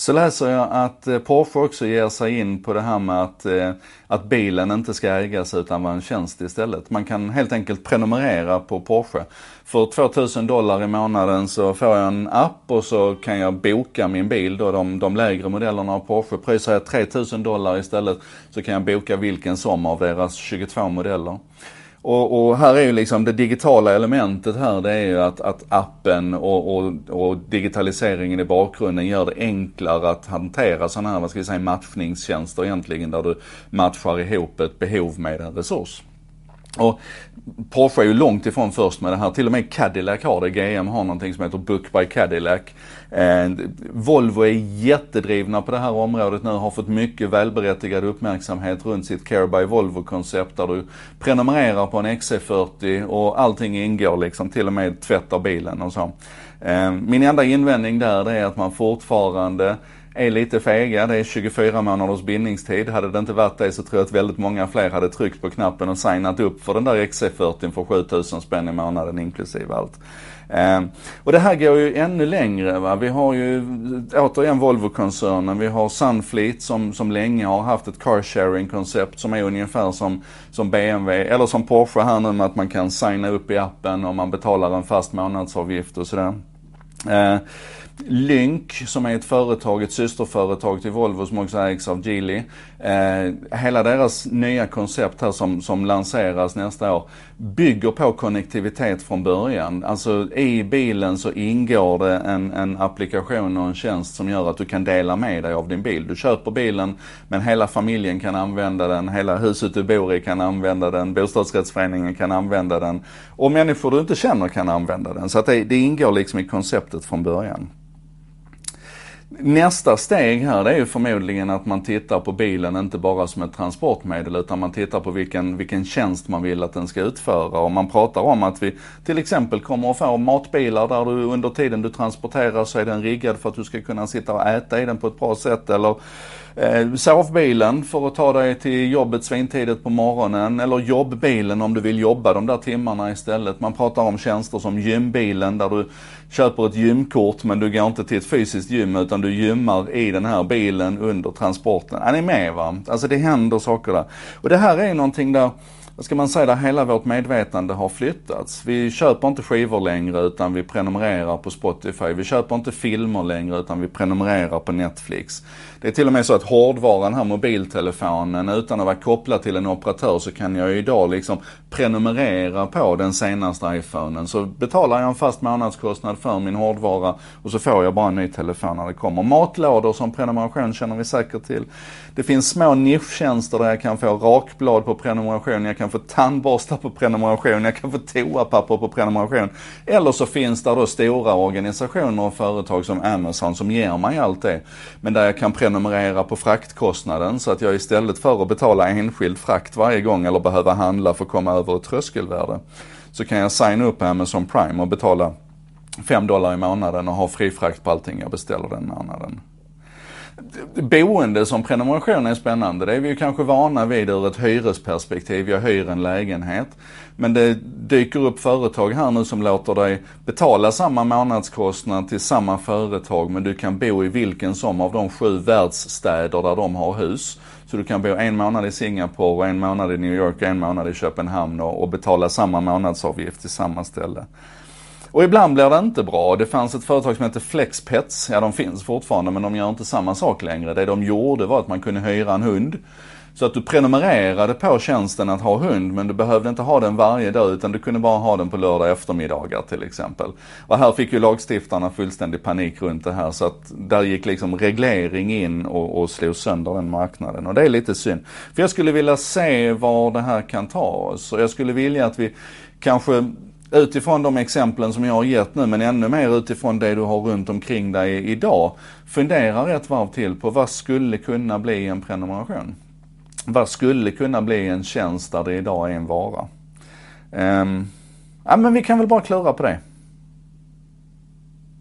så läser jag att eh, Porsche också ger sig in på det här med att, eh, att bilen inte ska ägas utan vara en tjänst istället. Man kan helt enkelt prenumerera på Porsche. För 2000 dollar i månaden så får jag en app och så kan jag boka min bil då, de, de lägre modellerna av Porsche. Pröjsar jag 3000 dollar istället så kan jag boka vilken som av deras 22 modeller. Och, och, här är ju liksom det digitala elementet här det är ju att, att appen och, och, och, digitaliseringen i bakgrunden gör det enklare att hantera sådana här, vad ska vi säga, matchningstjänster egentligen där du matchar ihop ett behov med en resurs. Och Porsche är ju långt ifrån först med det här. Till och med Cadillac har det. GM har någonting som heter Book by Cadillac. Eh, Volvo är jättedrivna på det här området nu. Har fått mycket välberättigad uppmärksamhet runt sitt Care by Volvo-koncept där du prenumererar på en XC40 och allting ingår liksom. Till och med tvättar bilen och så. Eh, min enda invändning där det är att man fortfarande är lite fega. Det är 24 månaders bindningstid. Hade det inte varit det så tror jag att väldigt många fler hade tryckt på knappen och signat upp för den där XC40 för 7000 spänn i månaden inklusive allt. Eh, och det här går ju ännu längre. Va? Vi har ju återigen Volvo-koncernen. Vi har Sunfleet som, som länge har haft ett car sharing-koncept som är ungefär som, som BMW eller som Porsche här nu med att man kan signa upp i appen och man betalar en fast månadsavgift och sådär. Eh, Lynk som är ett företag, ett systerföretag till Volvo som också ägs av Geely. Eh, hela deras nya koncept här som, som lanseras nästa år bygger på konnektivitet från början. Alltså i bilen så ingår det en, en applikation och en tjänst som gör att du kan dela med dig av din bil. Du köper bilen men hela familjen kan använda den, hela huset du bor i kan använda den, bostadsrättsföreningen kan använda den och människor du inte känner kan använda den. Så att det, det ingår liksom i konceptet från början. Nästa steg här det är ju förmodligen att man tittar på bilen inte bara som ett transportmedel utan man tittar på vilken, vilken tjänst man vill att den ska utföra. Och man pratar om att vi till exempel kommer att få matbilar där du under tiden du transporterar så är den riggad för att du ska kunna sitta och äta i den på ett bra sätt. Eller Eh, sovbilen för att ta dig till jobbet svintidigt på morgonen. Eller jobbbilen om du vill jobba de där timmarna istället. Man pratar om tjänster som gymbilen där du köper ett gymkort men du går inte till ett fysiskt gym utan du gymmar i den här bilen under transporten. Är ni med va? Alltså det händer saker där. Och det här är någonting där vad ska man säga, där hela vårt medvetande har flyttats. Vi köper inte skivor längre utan vi prenumererar på Spotify. Vi köper inte filmer längre utan vi prenumererar på Netflix. Det är till och med så att hårdvaran här, mobiltelefonen, utan att vara kopplad till en operatör så kan jag idag liksom prenumerera på den senaste iPhonen. Så betalar jag en fast månadskostnad för min hårdvara och så får jag bara en ny telefon när det kommer. Matlådor som prenumeration känner vi säkert till. Det finns små nischtjänster där jag kan få rakblad på prenumeration, jag kan få tandborstar på prenumeration, jag kan få toapapper på prenumeration. Eller så finns det då stora organisationer och företag som Amazon som ger mig allt det. Men där jag kan prenumerera på fraktkostnaden så att jag istället för att betala enskild frakt varje gång eller behöva handla för att komma över ett tröskelvärde. Så kan jag signa upp Amazon Prime och betala 5 dollar i månaden och ha fri frakt på allting jag beställer den månaden boende som prenumeration är spännande. Det är vi ju kanske vana vid ur ett hyresperspektiv. Jag hyr en lägenhet. Men det dyker upp företag här nu som låter dig betala samma månadskostnad till samma företag men du kan bo i vilken som av de sju världsstäder där de har hus. Så du kan bo en månad i Singapore, en månad i New York, en månad i Köpenhamn och, och betala samma månadsavgift till samma ställe. Och ibland blir det inte bra. Det fanns ett företag som hette Flexpets. Ja, de finns fortfarande men de gör inte samma sak längre. Det de gjorde var att man kunde hyra en hund. Så att du prenumererade på tjänsten att ha hund men du behövde inte ha den varje dag utan du kunde bara ha den på lördag eftermiddagar till exempel. Och här fick ju lagstiftarna fullständig panik runt det här så att där gick liksom reglering in och, och slog sönder den marknaden och det är lite synd. För jag skulle vilja se var det här kan ta oss och jag skulle vilja att vi kanske utifrån de exemplen som jag har gett nu men ännu mer utifrån det du har runt omkring dig idag. Fundera ett varv till på vad skulle kunna bli en prenumeration? Vad skulle kunna bli en tjänst där det idag är en vara? Um, ja men vi kan väl bara klura på det.